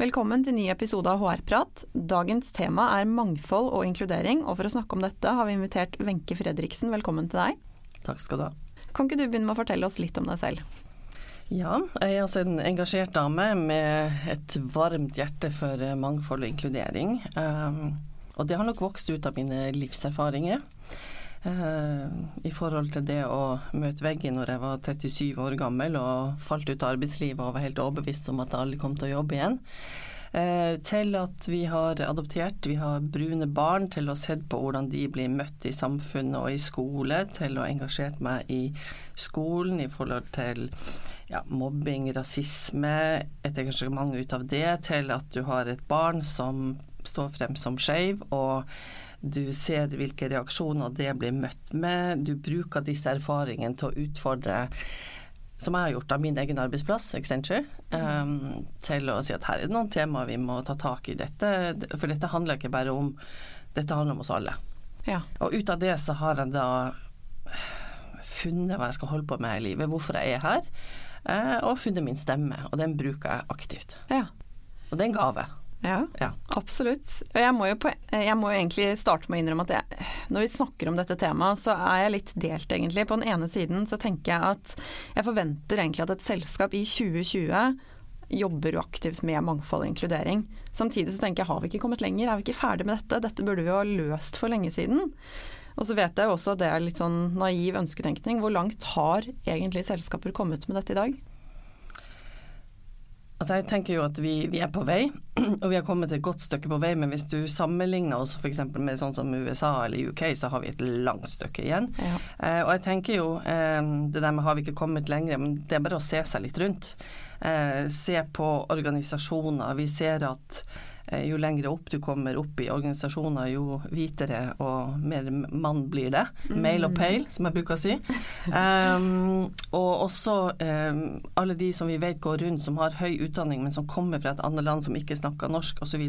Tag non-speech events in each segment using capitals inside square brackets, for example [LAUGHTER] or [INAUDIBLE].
Velkommen til ny episode av HR-prat. Dagens tema er mangfold og inkludering, og for å snakke om dette har vi invitert Wenche Fredriksen. Velkommen til deg. Takk skal du ha. Kan ikke du begynne med å fortelle oss litt om deg selv? Ja, jeg er altså en engasjert dame med et varmt hjerte for mangfold og inkludering. Um, og det har nok vokst ut av mine livserfaringer. Uh, I forhold til det å møte veggen når jeg var 37 år gammel og falt ut av arbeidslivet og var helt overbevist om at jeg aldri kom til å jobbe igjen. Uh, til at vi har adoptert, vi har brune barn, til å se på hvordan de blir møtt i samfunnet og i skole, til å ha engasjert meg i skolen i forhold til ja, mobbing, rasisme, et engasjement ut av det, til at du har et barn som står frem som skeiv, og du ser hvilke reaksjoner det blir møtt med. Du bruker disse erfaringene til å utfordre som jeg har gjort av min egen arbeidsplass, Accenture, um, til å si at her er det noen temaer vi må ta tak i dette. For dette handler ikke bare om Dette handler om oss alle. Ja. Og ut av det så har jeg da funnet hva jeg skal holde på med i livet, hvorfor jeg er her, eh, og funnet min stemme. Og den bruker jeg aktivt. Ja. Og det er en gave. Ja, Ja. absolutt. Jeg må, jo på, jeg må jo egentlig starte med å innrømme at jeg, når vi snakker om dette temaet, så er jeg litt delt, egentlig. På den ene siden så tenker jeg at jeg forventer egentlig at et selskap i 2020 jobber jo aktivt med mangfold og inkludering. Samtidig så tenker jeg har vi ikke kommet lenger, er vi ikke ferdig med dette? Dette burde vi jo ha løst for lenge siden. Og så vet jeg også at det er litt sånn naiv ønsketenkning. Hvor langt har egentlig selskaper kommet med dette i dag? Altså jeg tenker jo at vi, vi, er på vei, [CLEARS THROAT] og vi har kommet et godt stykke på vei. Men hvis du sammenligner oss f.eks. med sånn som USA eller UK, så har vi et langt stykke igjen. Ja. Eh, og jeg tenker jo eh, det der med har vi ikke kommet lenger, men det er bare å se seg litt rundt. Eh, se på organisasjoner. Vi ser at jo lengre opp du kommer opp i organisasjoner, jo hvitere og mer mann blir det. Male og pale, som jeg bruker å si. [LAUGHS] Um, og også um, alle de som vi vet går rundt som har høy utdanning, men som kommer fra et annet land som ikke snakker norsk osv.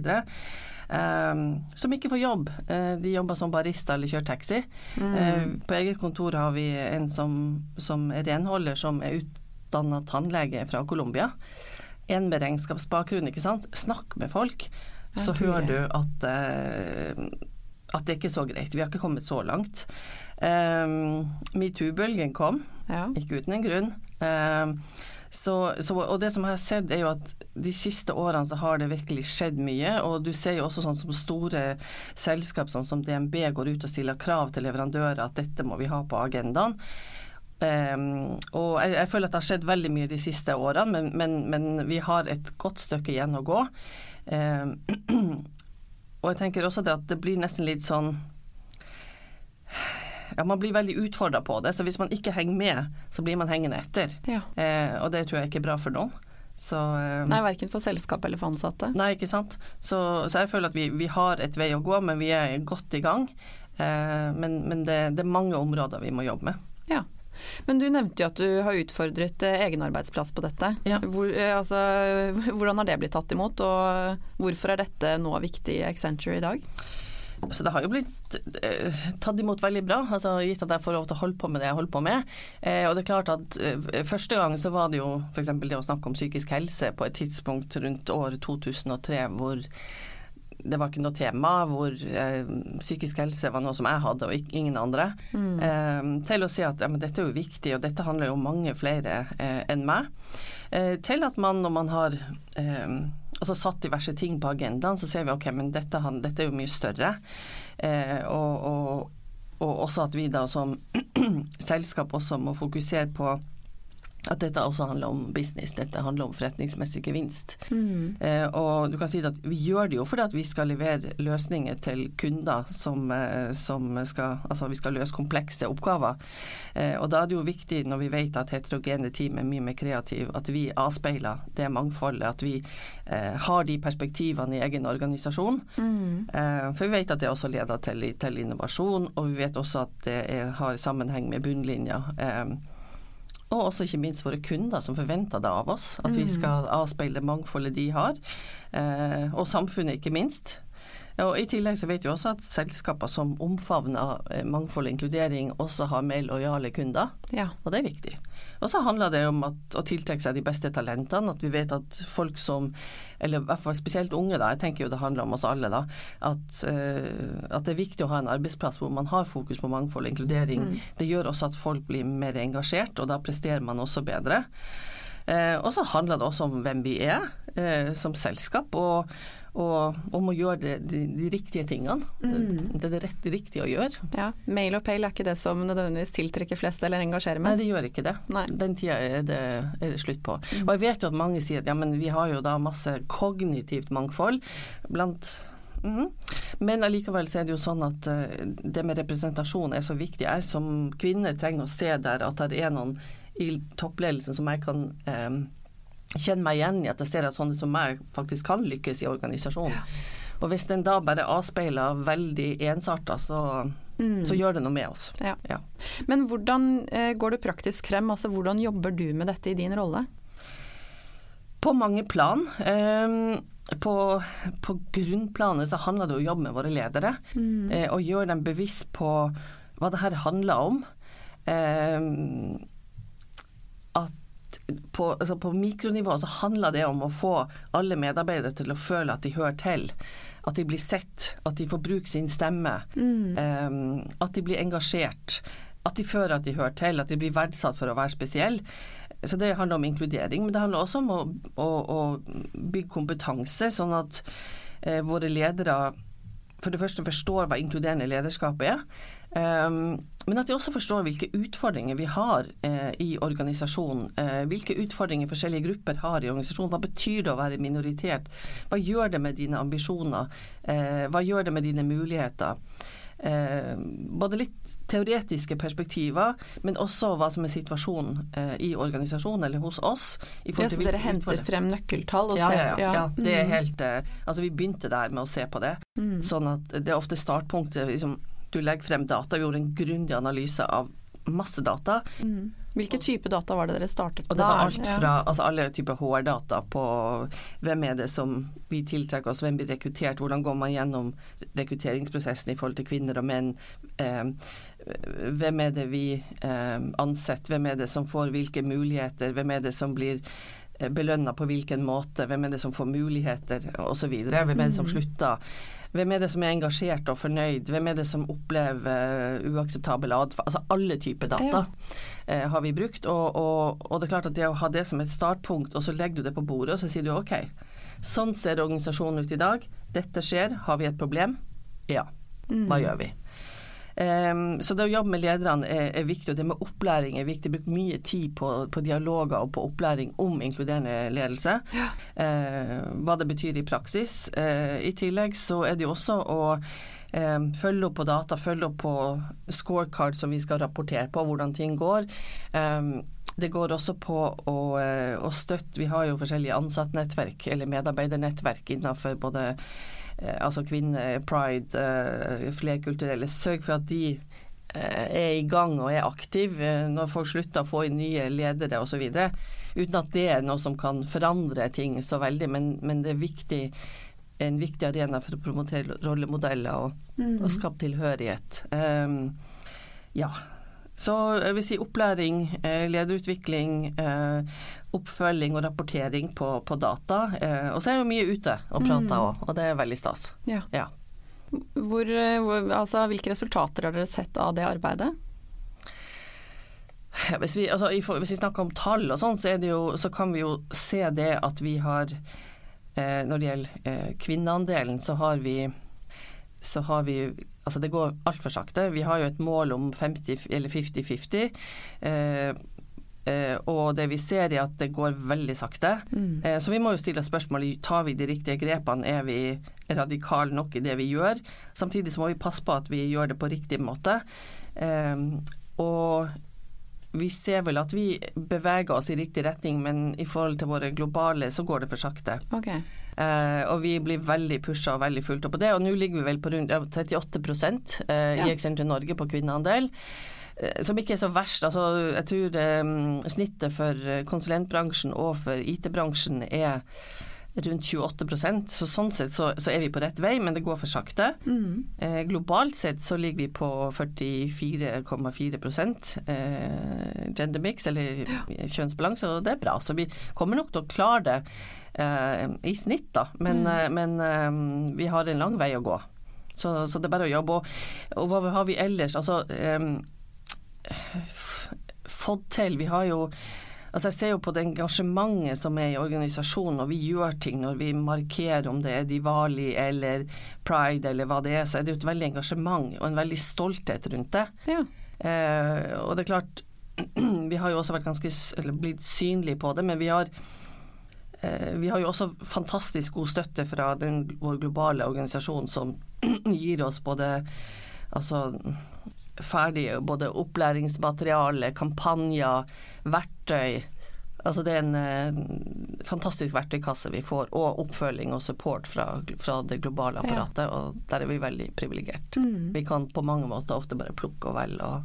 Um, som ikke får jobb. Uh, de jobber som barista eller kjører taxi. Uh, på eget kontor har vi en som, som er renholder, som er utdanna tannlege fra Colombia. En med regnskapsbakgrunn, ikke sant. Snakk med folk, så hører du at uh, at det ikke er så greit. Vi har ikke kommet så langt. Um, Metoo-bølgen kom, Ja. ikke uten en grunn. Um, så, så, og det som jeg har sett, er jo at de siste årene så har det virkelig skjedd mye. Og du ser jo også sånn som store selskap sånn som DNB går ut og stiller krav til leverandører at dette må vi ha på agendaen. Um, og jeg, jeg føler at det har skjedd veldig mye de siste årene, men, men, men vi har et godt stykke igjen å gå. Um, [CLEARS THROAT] og jeg tenker også det at det blir nesten litt sånn ja, Man blir veldig utfordra på det, så hvis man ikke henger med, så blir man hengende etter. ja. Uh, og det tror jeg ikke er bra for noen. Så eh, Nei, verken for selskap eller for ansatte. Nei, ikke sant. Så, så jeg føler at vi, vi har et vei å gå, men vi er godt i gang. Uh, men men det, det er mange områder vi må jobbe med. Men du nevnte jo at du har utfordret egenarbeidsplass egen arbeidsplass på dette. Ja. Hvor, eh, altså, [LAUGHS] hvordan har det blitt tatt imot, og hvorfor er dette nå viktig i Accenture i dag? Så det har jo blitt eh, tatt imot veldig bra, altså gitt at jeg får lov til å holde på med det jeg holder på med. Eh, og det er klart at eh, første gang så var det jo f.eks. det å snakke om psykisk helse på et tidspunkt rundt år 2003 hvor det var ikke noe tema, hvor eh, psykisk helse var noe som jeg hadde og ikke, ingen andre. Eh, til å si at ja, men dette er jo viktig, og dette handler jo om mange flere eh, enn meg. Eh, til at man når man har eh, altså satt diverse ting på agendaen, så ser vi ok, men dette, dette er jo mye større. Eh, og, og, og også at vi da som [CLEARS THROAT] selskap også må fokusere på at dette også handler om business, dette handler om forretningsmessig gevinst. Mm. Eh, og du kan si at vi gjør det jo fordi at vi skal levere løsninger til kunder som, eh, som skal Altså vi skal løse komplekse oppgaver. Eh, og da er det jo viktig når vi vet at heterogene team er mye mer kreative, at vi avspeiler det mangfoldet. At vi eh, har de perspektivene i egen organisasjon. Mm. Eh, for vi vet at det også leder til, til innovasjon, og vi vet også at det er, har sammenheng med bunnlinja. Eh, og også ikke minst våre kunder som forventer det av oss. At vi skal avspeile mangfoldet de har. Eh, og samfunnet, ikke minst. Og I tillegg så vet vi også at selskaper som omfavner eh, mangfold og inkludering, også har mer lojale kunder. Ja. Og det er viktig. Og så handler det om at, å tiltrekke seg de beste talentene. At vi vet at folk som, eller i hvert fall spesielt unge, da, jeg tenker jo det handler om oss alle, da, at, uh, at det er viktig å ha en arbeidsplass hvor man har fokus på mangfold og inkludering. Mm. Det gjør også at folk blir mer engasjert, og da presterer man også bedre. Uh, og så handler det også om hvem vi er uh, som selskap. og og om å gjøre det, de, de, riktige tingene. Mm. Det er det rett, riktige å gjøre. Ja, Mail og pale er ikke det som nødvendigvis tiltrekker flest eller engasjerer mest? Nei, det gjør ikke det. Nei. Den tida er det, er det slutt på. Mm. Og jeg vet jo at mange sier at ja, men vi har jo da masse kognitivt mangfold blant mm -hmm. Men allikevel så er det jo sånn at uh, det med representasjon er så viktig. Jeg som kvinne trenger å se der at det er noen i toppledelsen som jeg kan um, kjenne meg igjen i at jeg ser at sånne som meg faktisk kan lykkes i organisasjonen. Ja. Og hvis den da bare avspeiler veldig ensarta, så, mm. så, gjør det noe med oss. Ja. Ja. Men hvordan eh, går du praktisk frem? Altså hvordan jobber du med dette i din rolle? På mange plan. Um, på, på, grunnplanet så handler det om å jobbe med våre ledere. Mm. Eh, og gjøre dem bevisst på hva det her handler om. På, altså på, mikronivå så handler det om å få alle medarbeidere til å føle at de hører til. At de blir sett, at de får bruke sin stemme. Mm. Um, at de blir engasjert. At de føler at de hører til, at de blir verdsatt for å være spesielle. Så det handler om inkludering, men det handler også om å, å, å bygge kompetanse, sånn at eh, våre ledere for det første forstår hva inkluderende lederskap er. Um, men at de også forstår hvilke utfordringer vi har eh, i organisasjonen. Eh, hvilke utfordringer forskjellige grupper har i organisasjonen. Hva betyr det å være minoritet? Hva gjør det med dine ambisjoner? Eh, hva gjør det med dine muligheter? Eh, både litt teoretiske perspektiver, men også hva som er situasjonen eh, i organisasjonen eller hos oss. I det er så dere henter frem nøkkeltall og ja, ser ja, ja, ja. det er mm. helt eh, Altså, vi begynte der med å se på det. Mm. Sånn at det er ofte startpunktet liksom, Du legger frem data, vi gjorde en grundig analyse av masse data. Mm. Hvilke type data var det dere startet med? Og det var alt fra ja. altså alle typer HR-data på hvem er det som vi tiltrekker oss, hvem blir rekruttert, hvordan går man gjennom rekrutteringsprosessen i forhold til kvinner og menn. Eh, hvem er det vi eh, ansetter, hvem er det som får hvilke muligheter, hvem er det som blir eh, belønna på hvilken måte, hvem er det som får muligheter osv. Hvem er det som mm. slutter. Hvem er det som er engasjert og fornøyd? Hvem er det som opplever uakseptabel atferd? Altså alle typer data eh, har vi brukt. Og, og, og, det er klart at det å ha det som et startpunkt, og så legger du det på bordet, og så sier du OK, sånn ser organisasjonen ut i dag. Dette skjer. Har vi et problem? Ja. Hva mm. gjør vi? Um, så det å jobbe med lederne er, er, viktig, og det med opplæring er viktig. Bruk mye tid på, på, dialoger og på opplæring om inkluderende ledelse. Ja. Uh, hva det betyr i praksis. Uh, I tillegg så er det jo også å følge opp på data, følge opp på scorecard som vi skal rapportere på, hvordan ting går. Um, det går også på å, å støtte Vi har jo forskjellige ansattnettverk eller medarbeidernettverk innenfor både Eh, altså kvinner, pride, eh, flerkulturelle. Sørg for at de eh, er i gang og er aktive når folk slutter å få inn nye ledere osv. Uten at det er noe som kan forandre ting så veldig, men, men det er viktig, en viktig arena for å promotere rollemodeller og, mm. og skape tilhørighet. Um, ja. Så jeg vil si opplæring, lederutvikling, oppfølging og rapportering på, på data. Eh, og så er jeg jo mye ute og prater òg, mm. og det er veldig stas. Ja. ja. Hvor, eh, hvor, altså, hvilke resultater har dere sett av det arbeidet? Hvis vi, altså, hvis vi snakker om tall og sånn, så, så, kan vi jo se det at vi har eh, Når det gjelder eh, kvinneandelen, så har vi så har vi Altså det går altfor sakte. Vi har jo et mål om 50 eller 50-50. Eh, Eh, og det vi ser er at det går veldig sakte. Mm. Eh, så vi må jo stille spørsmålet tar vi de riktige grepene, er vi radikale nok i det vi gjør. Samtidig så må vi passe på at vi gjør det på riktig måte. Eh, og vi ser vel at vi beveger oss i riktig retning, men i forhold til våre globale så går det for sakte. Okay. Eh, og vi blir veldig pusha og veldig fulgt opp på det. Og nå ligger vi vel på rundt ja, 38 eh, i Excenter Norge på kvinneandel. Eh, som ikke er så verst. Altså, jeg tror um, snittet for konsulentbransjen og for IT-bransjen er rundt 28% så sånn sett så, så, er vi på rett vei, men det går for sakte. Mm. Eh, globalt sett så ligger vi på 44,4 eh, gender mix, eller ja. kjønnsbalanse, og det er bra. Så vi kommer nok til å klare det eh, i snitt, da. Men, mm. Eh, men um, vi har en lang vei å gå. Så, så, det er bare å jobbe. Og, og hva har vi ellers? Altså um, fått til. Vi har jo Altså jeg ser jo på det engasjementet som er i organisasjonen, og vi gjør ting når vi markerer om det er Diwali eller pride eller hva det er, så er det jo et veldig engasjement og en veldig stolthet rundt det. Ja. Eh, og det er klart, [CLEARS THROAT] vi har jo også vært ganske, eller blitt synlige på det, men vi har eh, vi har jo også fantastisk god støtte fra den, vår globale organisasjon som [CLEARS THROAT] gir oss både altså ferdig både opplæringsmateriale, kampanjer, verktøy. Altså det er en eh, fantastisk verktøykasse vi får, og oppfølging og support fra, fra det globale apparatet. Ja. Og der er vi veldig privilegert. Mm. Vi kan på mange måter ofte bare plukke og velge.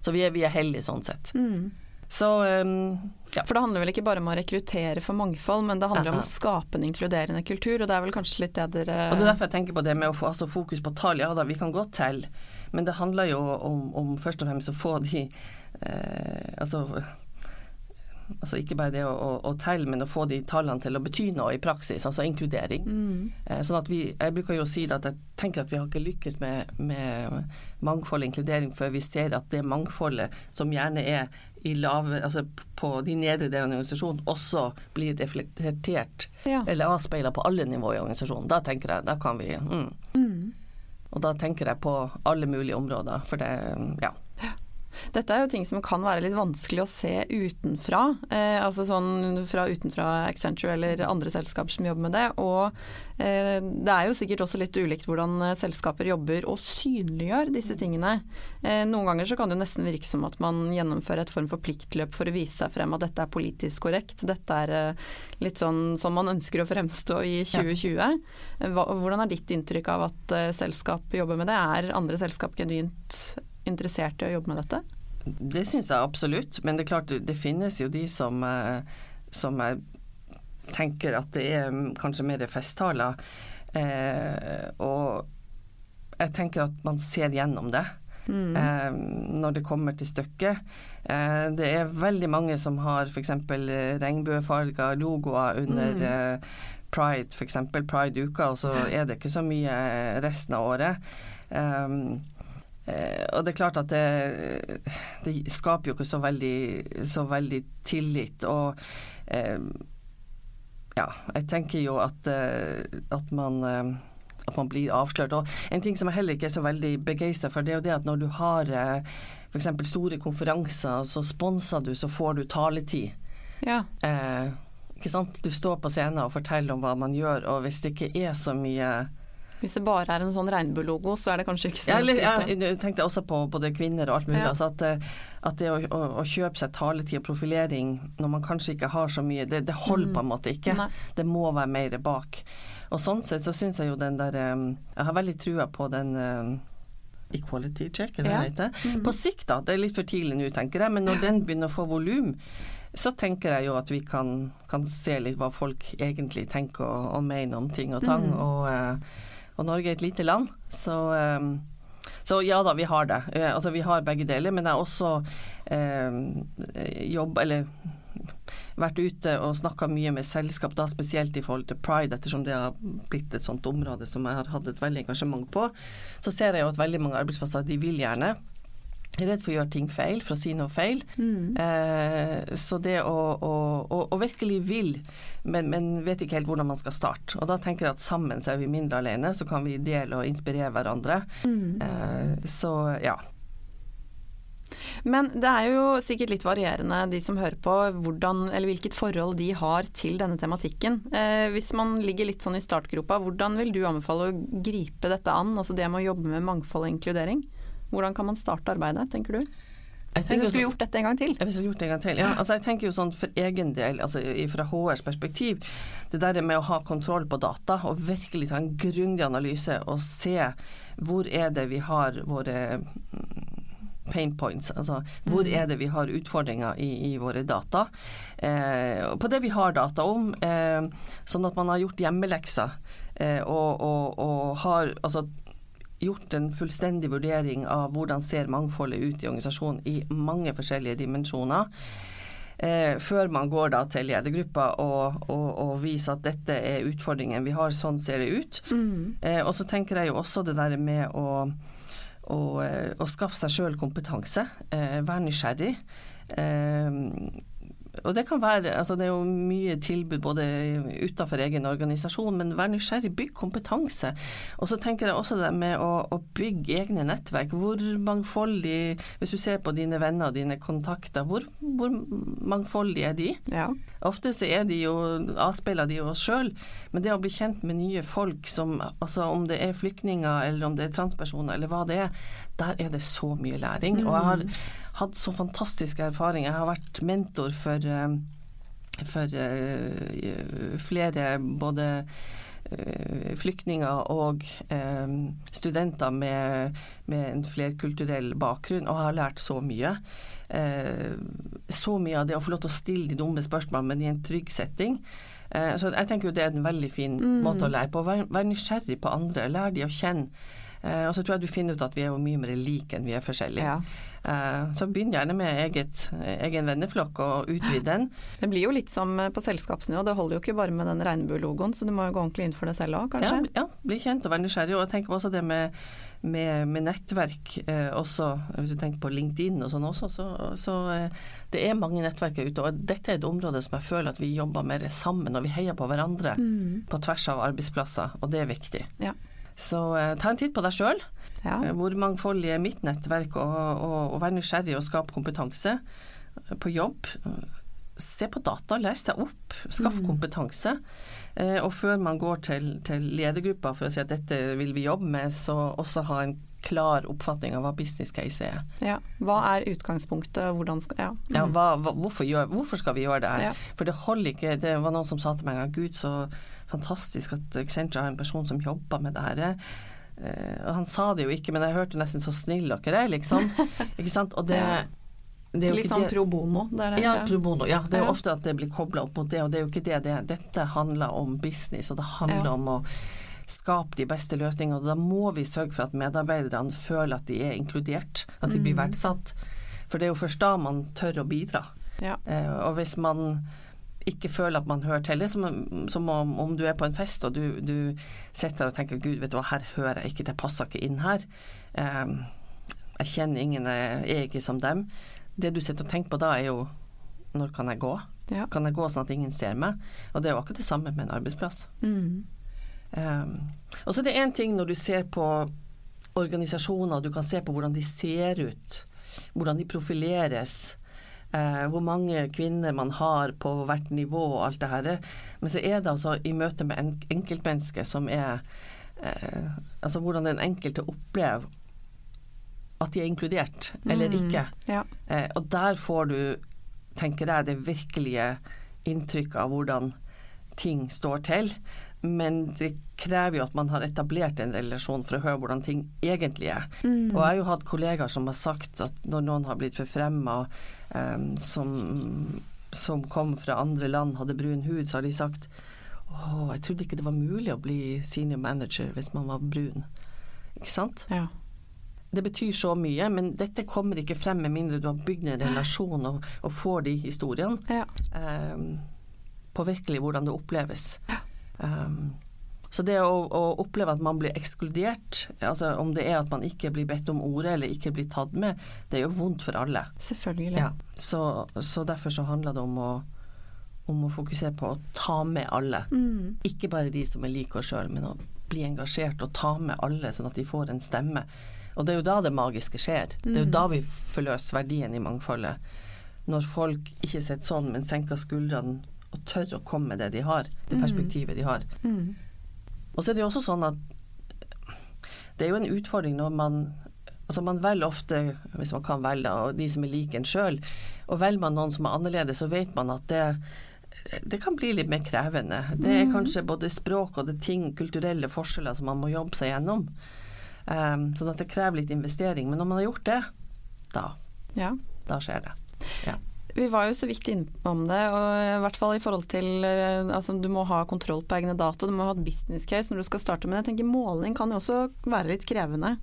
så vi er, vi er heldige sånn sett. Mm. Så um, ja. For det handler vel ikke bare om å rekruttere for mangfold, men det handler uh -huh. om å skape en inkluderende kultur, og det er vel kanskje litt det dere Og det er derfor jeg tenker på det med å få altså, fokus på tall. Ja da, vi kan godt telle men det handler jo om, om først og fremst å få de eh, altså, altså ikke bare det å, å, å, telle, men å få de tallene til å bety noe i praksis, altså inkludering. Mm. Eh, sånn at vi, Jeg bruker jo å si at jeg tenker at vi har ikke lykkes med, med mangfold og inkludering før vi ser at det mangfoldet som gjerne er i lave, altså på de nedre delene av organisasjonen, også blir reflektert ja. eller avspeila på alle nivåer i organisasjonen. Da tenker jeg, da kan vi mm. Mm. Og da tenker jeg på alle mulige områder, for det, ja. Dette er jo ting som kan være litt vanskelig å se utenfra. Eh, altså sånn fra utenfra Accenture eller andre selskaper som jobber med det. Og eh, det er jo sikkert også litt ulikt hvordan eh, selskaper jobber og synliggjør disse tingene. Eh, noen ganger så kan det nesten virke som at man gjennomfører et form for pliktløp for å vise seg frem at dette er politisk korrekt. Dette er eh, litt sånn som man ønsker å fremstå i 2020. Hva, hvordan er ditt inntrykk av at eh, selskap jobber med det? Er andre selskap genuint interessert i å jobbe med dette? Det syns jeg absolutt, men det er klart det finnes jo de som, eh, som jeg tenker at det er kanskje mer festtaler. Eh, og jeg tenker at man ser gjennom det. Mm. Eh, når det kommer til stykket. Eh, det er veldig mange som har f.eks. regnbuefarga logoer under mm. eh, pride, f.eks. pride-uka, og så er det ikke så mye resten av året. Um, Eh, og det er klart at det, det skaper jo ikke så veldig, så veldig tillit. Og eh, ja, jeg tenker jo at, eh, at man eh, at man blir avslørt. Og en ting som jeg heller ikke er så veldig begeistra for, det er jo det at når du har eh, f.eks. store konferanser, så sponser du, så får du taletid. Ja. Eh, ikke sant? Du står på scenen og forteller om hva man gjør, og hvis det ikke er så mye hvis det bare er en sånn regnbuelogo, så er det kanskje ikke så mye ja, Jeg tenkte også på både kvinner og alt mulig. Ja. Altså at, eh, at, det å, å, å, kjøpe seg taletid og profilering når man kanskje ikke har så mye, det, det holder mm. på en måte ikke. Nei. Det må være mer bak. Og sånn sett så syns jeg jo den der eh, Jeg har veldig trua på den eh, equality check, er det ja. heter. Mm. På sikt, da. Det er litt for tidlig nå, tenker jeg. Men når den begynner å få volum, så tenker jeg jo at vi kan, kan, se litt hva folk egentlig tenker og, og mener om ting og tang. Mm. Og og Norge er et lite land, så, um, så ja da, vi har det. Uh, altså vi har begge deler, men jeg har også uh, jobb, eller vært ute og snakka mye med selskap, da spesielt i forhold til pride, ettersom det har blitt et sånt område som jeg har hatt et veldig engasjement på. Så ser jeg jo at veldig mange arbeidsplasser de vil gjerne redd for å gjøre ting feil, for å si noe feil. Mm. Eh, så det å, å, å, å, virkelig vil, men, men, vet ikke helt hvordan man skal starte. Og da tenker jeg at sammen så er vi mindre alene, så kan vi dele og inspirere hverandre. Mm. Eh, så ja. Men det er jo sikkert litt varierende, de som hører på, hvordan, eller hvilket forhold de har til denne tematikken. Eh, hvis man ligger litt sånn i startgropa, hvordan vil du anbefale å gripe dette an? Altså det med å jobbe med mangfold og inkludering. Hvordan kan man starte arbeidet, tenker du? Hvis du skulle gjort dette en gang til? Hvis jeg gjort det en gang til, ja. Altså jeg tenker jo sånn for egen del, altså fra HRs perspektiv, det der med å ha kontroll på data og virkelig ta en grundig analyse og se hvor er det vi har våre mm, pain points, altså hvor mm. er det vi har utfordringer i, i våre data. Eh, på det vi har data om, eh, sånn at man har gjort hjemmelekser eh, og, og, og, har altså gjort en fullstendig vurdering av hvordan ser mangfoldet ut i organisasjonen i mange forskjellige dimensjoner. Eh, før man går da til ledergruppa og, og, og, viser at dette er utfordringen vi har, sånn ser det ut. Mm. Eh, og så tenker jeg jo også det der med å, å, eh, å skaffe seg sjøl kompetanse. Eh, være nysgjerrig. Eh, og det kan være altså Det er jo mye tilbud både utenfor egen organisasjon, men vær nysgjerrig, bygg kompetanse. Og så tenker jeg også det med å, å, bygge egne nettverk. Hvor mangfoldig Hvis du ser på dine venner og dine kontakter, hvor, hvor mangfoldige er de? Ja. Ofte så er de jo avspeiler de jo oss sjøl, men det å bli kjent med nye folk som altså om det er flyktninger eller om det er transpersoner eller hva det er, der er det så mye læring. Og jeg har mm hatt så fantastiske erfaringer. Jeg har vært mentor for, eh, for uh, flere både uh, flyktninger og studenter med, med, en flerkulturell bakgrunn, og har lært så mye. så mye av det å få lov til å stille de dumme spørsmålene, men i en trygg setting. så jeg tenker jo det er en veldig fin mm. måte å lære på. Vær, vær nysgjerrig på andre. Lær de å kjenne. Eh, og så tror jeg du finner ut at vi er jo mye mer like enn vi er forskjellige. Ja. Eh, så begynn gjerne med eget, egen venneflokk og utvid den. Det blir jo litt som på selskapsnivå, det holder jo ikke bare med den regnbuelogoen, så du må jo gå ordentlig inn for det selv òg, kanskje? Ja, ja, bli kjent og være nysgjerrig. Og jeg tenker også det med, med, med nettverk eh, også, hvis du tenker på LinkedIn og sånn også, så, så eh, det er mange nettverk ute. Og dette er et område som jeg føler at vi jobber mer sammen, og vi heier på hverandre mm. på tvers av arbeidsplasser, og det er viktig. Ja. Så eh, ta en titt på deg sjøl. Ja. Eh, hvor mangfoldig er mitt nettverk, og, og, og vær nysgjerrig og skape kompetanse eh, på jobb. Se på data, les deg opp, skaff mm. kompetanse. Eh, og før man går til, til ledergruppa for å si at dette vil vi jobbe med, så også ha en klar oppfatning av hva business case er. Ja. Hva er utgangspunktet, hvordan skal ja. Mm. ja hva, hva, hvorfor, gjør, hvorfor, skal vi gjøre det her? Ja. For det holder ikke Det var noen som sa til meg en gang Gud, så fantastisk at Accenture har en person som jobber med det her. Og han sa det jo ikke, men jeg hørte nesten så snill dere er, liksom. [LAUGHS] ikke sant? Og det, det Litt sånn pro bono? Der er ja, pro bono. Ja, det er jo ofte at det blir kobla opp mot det, og det er jo ikke det. det dette handler om business, og det handler om å skape de beste løsningene. Og da må vi sørge for at medarbeiderne føler at de er inkludert, at de blir mm. verdsatt. For det er jo først da man tør å bidra. Ja. Uh, og hvis man ikke føler at man hører til det, som, som om, om, du er på en fest og du, du sitter og tenker gud, vet du hva, her hører jeg ikke, det passer ikke inn her. Um, jeg kjenner ingen, jeg er ikke som dem. Det du sitter og tenker på da, er jo når kan jeg gå? Ja. Kan jeg gå sånn at ingen ser meg? Og det er jo akkurat det samme med en arbeidsplass. Mm. Um, og så er det én ting når du ser på organisasjoner, du kan se på hvordan de ser ut, hvordan de profileres. Uh, hvor mange kvinner man har på hvert nivå og alt det her. Men så er det altså i møte med en enkeltmenneske som er eh, Altså hvordan den enkelte opplever at de er inkludert eller mm, ikke. Ja. Eh, og der får du, tenker jeg, det virkelige inntrykket av hvordan ting står til. Men det krever jo at man har etablert en relasjon for å høre hvordan ting egentlig er. Mm. Og jeg har jo hatt kollegaer som har sagt at når noen har blitt forfremma um, som, som kom fra andre land, hadde brun hud, så har de sagt å, jeg trodde ikke det var mulig å bli senior manager hvis man var brun. Ikke sant? Ja. Det betyr så mye, men dette kommer ikke frem med mindre du har bygd en relasjon og, og får de historiene. Ja. Um, på virkelig hvordan det oppleves. Ja. Um, så det å, å, oppleve at man blir ekskludert, altså om det er at man ikke blir bedt om ordet eller ikke blir tatt med, det er jo vondt for alle. Selvfølgelig. Ja, så, så, derfor så handler det om å, om å, fokusere på å ta med alle. Mm. Ikke bare de som er like oss sjøl, men å bli engasjert og ta med alle, sånn at de får en stemme. Og det er jo da det magiske skjer. Det er jo Mm. da vi forløser verdien i mangfoldet. Når folk ikke sitter sånn, men senker skuldrene og tør å komme med det de har, det Mm. perspektivet de har. Mm. Og så er det jo også sånn at det er jo en utfordring når man Altså Man velger ofte, hvis man kan velge, og de som er like en sjøl. Og velger man noen som er annerledes, så vet man at det, det kan bli litt mer krevende. Det er Mhm. kanskje både språk og det ting, kulturelle forskjeller som man må jobbe seg gjennom. Um, sånn at det krever litt investering. Men når man har gjort det, da, Ja. da skjer det. Vi var jo så vidt innom det, og i hvert fall i forhold til eh, altså, Du må ha kontroll på egne data, du må ha et business case når du skal starte. Men jeg tenker måling kan jo også være litt krevende.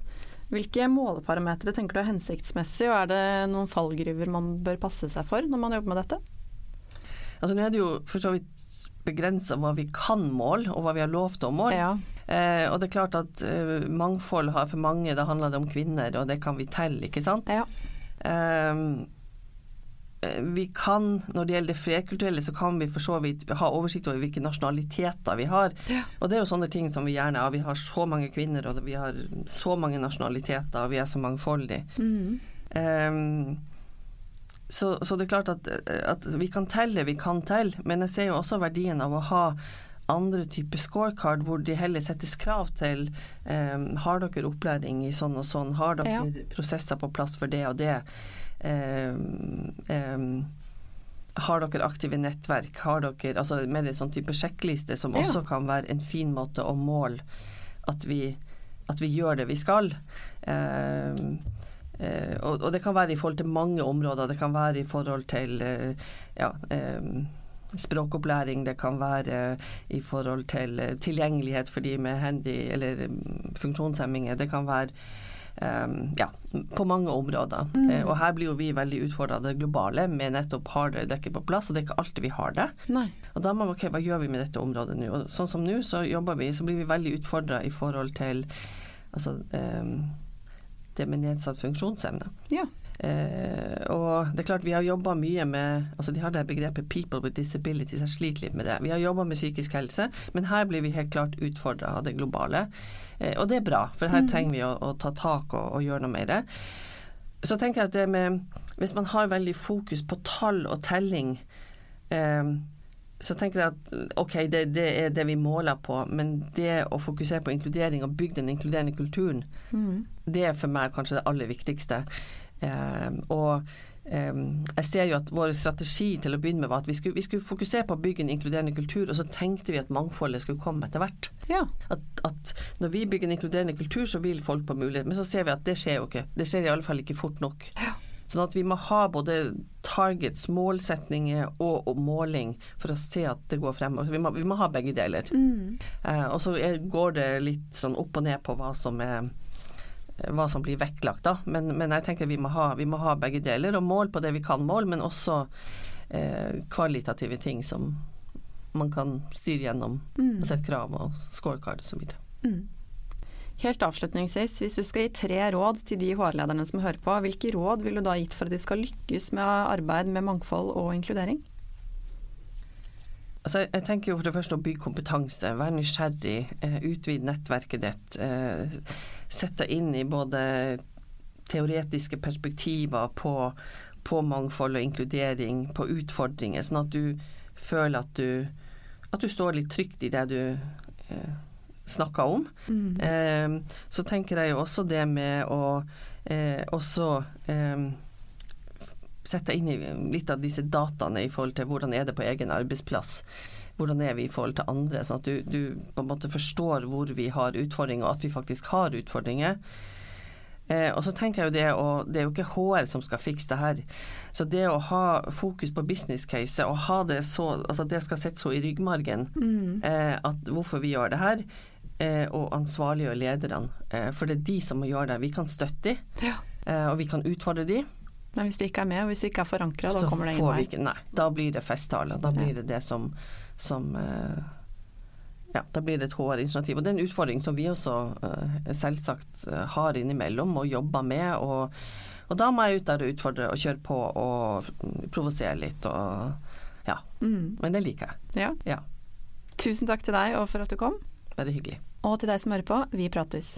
Hvilke måleparametere tenker du er hensiktsmessig, og er det noen fallgruver man bør passe seg for når man jobber med dette? Altså Nå er det jo for så vidt begrensa hva vi kan måle, og hva vi har lov til å måle. Ja. Eh, og det er klart at eh, mangfold har for mange, da handler det om kvinner, og det kan vi telle, ikke sant. ja. Eh, vi kan, når det gjelder det flerkulturelle, så kan vi for så vidt ha oversikt over hvilke nasjonaliteter vi har. Ja. Og det er jo sånne ting som vi gjerne har. Vi har så mange kvinner, og vi har så mange nasjonaliteter, og vi er så mangfoldige. Mm. Um, så, så det er klart at, at vi kan telle, vi kan telle, men jeg ser jo også verdien av å ha andre typer scorecard hvor de heller settes krav til um, Har dere opplæring i sånn og sånn? Har dere Ja. prosesser på plass for det og det? Ehm, ehm, har dere aktive nettverk? Har dere altså mer en sånn type sjekkliste som Ja. også kan være en fin måte å måle at vi, at vi gjør det vi skal. Eh, og, og det kan være i forhold til mange områder. Det kan være i forhold til uh, ja, eh, språkopplæring, det kan være i forhold til eh, tilgjengelighet for de med handy eller mm, funksjonshemminger. Det kan være eh, ja, på mange områder. Mm. Eh, og her blir jo vi veldig utfordra av det globale med nettopp har dere dekket på plass, og det er ikke alltid vi har det. Nei. Og da må vi, ok, hva gjør vi med dette området nå? Og sånn som nå, så jobber vi, så blir vi veldig utfordra i forhold til altså, um, det med nedsatt funksjonsevne. Ja. Eh, og det er klart vi har jobba mye med altså De har det begrepet 'people with disabilities', jeg sliter litt med det. Vi har jobba med psykisk helse, men her blir vi helt klart utfordra av det globale. Eh, og det er bra, for her Mm. trenger vi å, å ta tak og, og gjøre noe mer. Så tenker jeg at det med Hvis man har veldig fokus på tall og telling, eh, så tenker jeg at ok, det, det er det vi måler på, men det å fokusere på inkludering og bygge den inkluderende kulturen, mm. det er for meg kanskje det aller viktigste. Eh, og eh, jeg ser jo at vår strategi til å begynne med var at vi skulle, vi skulle fokusere på å bygge en inkluderende kultur, og så tenkte vi at mangfoldet skulle komme etter hvert. Ja. At, at når vi bygger en inkluderende kultur, så vil folk på mulighet. Men så ser vi at det skjer jo ikke. Det skjer i alle fall ikke fort nok. Sånn at vi må ha både targets, målsetninger og, og måling for å se at det går fremover. Vi må, vi må ha begge deler. Mm. Eh, og så går det litt sånn opp og ned på hva som er hva som blir vektlagt, da. Men, men jeg tenker vi må, ha, vi må ha begge deler, og mål på det vi kan måle, men også eh, kvalitative ting som man kan styre gjennom mm. og sette krav og scorecard osv. Mm. Helt avslutningsvis, hvis du skal gi tre råd til de HR-lederne som hører på, hvilke råd vil du da gitt for at de skal lykkes med arbeid med mangfold og inkludering? Altså, jeg tenker jo for det første å bygge kompetanse, være nysgjerrig, eh, utvide nettverket ditt. Eh, sette deg inn i både teoretiske perspektiver på, på mangfold og inkludering, på utfordringer, sånn at du føler at du, at du står litt trygt i det du eh, snakker om. Mm. Eh, så tenker jeg jo også det med å også sette inn i litt av disse dataene i forhold til hvordan er det på egen arbeidsplass. Hvordan er vi i forhold til andre, sånn at du, du på en måte forstår hvor vi har utfordringer, og at vi faktisk har utfordringer. Eh, og så tenker jeg jo det, og det er jo ikke HR som skal fikse det her. Så det å ha fokus på business case, og ha det så Altså det skal sitte så i ryggmargen Mm. eh, at hvorfor vi gjør det her, eh, og ansvarliggjøre lederne. Eh, for det er de som må gjøre det. Vi kan støtte de, Ja. eh, og vi kan utfordre de. Men hvis de ikke er med, og hvis de ikke er forankra, da kommer det ingen vei. ikke Nei, da blir det festtaler. Da Ja. blir det det som, som eh, ja, da blir det et HR-initiativ. Og det er en utfordring som vi også eh, selvsagt eh, har innimellom og jobber med. Og, og da må jeg ut der og utfordre og kjøre på og provosere litt og Ja. Mm. Men det liker jeg. Ja. Ja. Tusen takk til deg og for at du kom. Bare hyggelig. Og til deg som hører på, vi prates.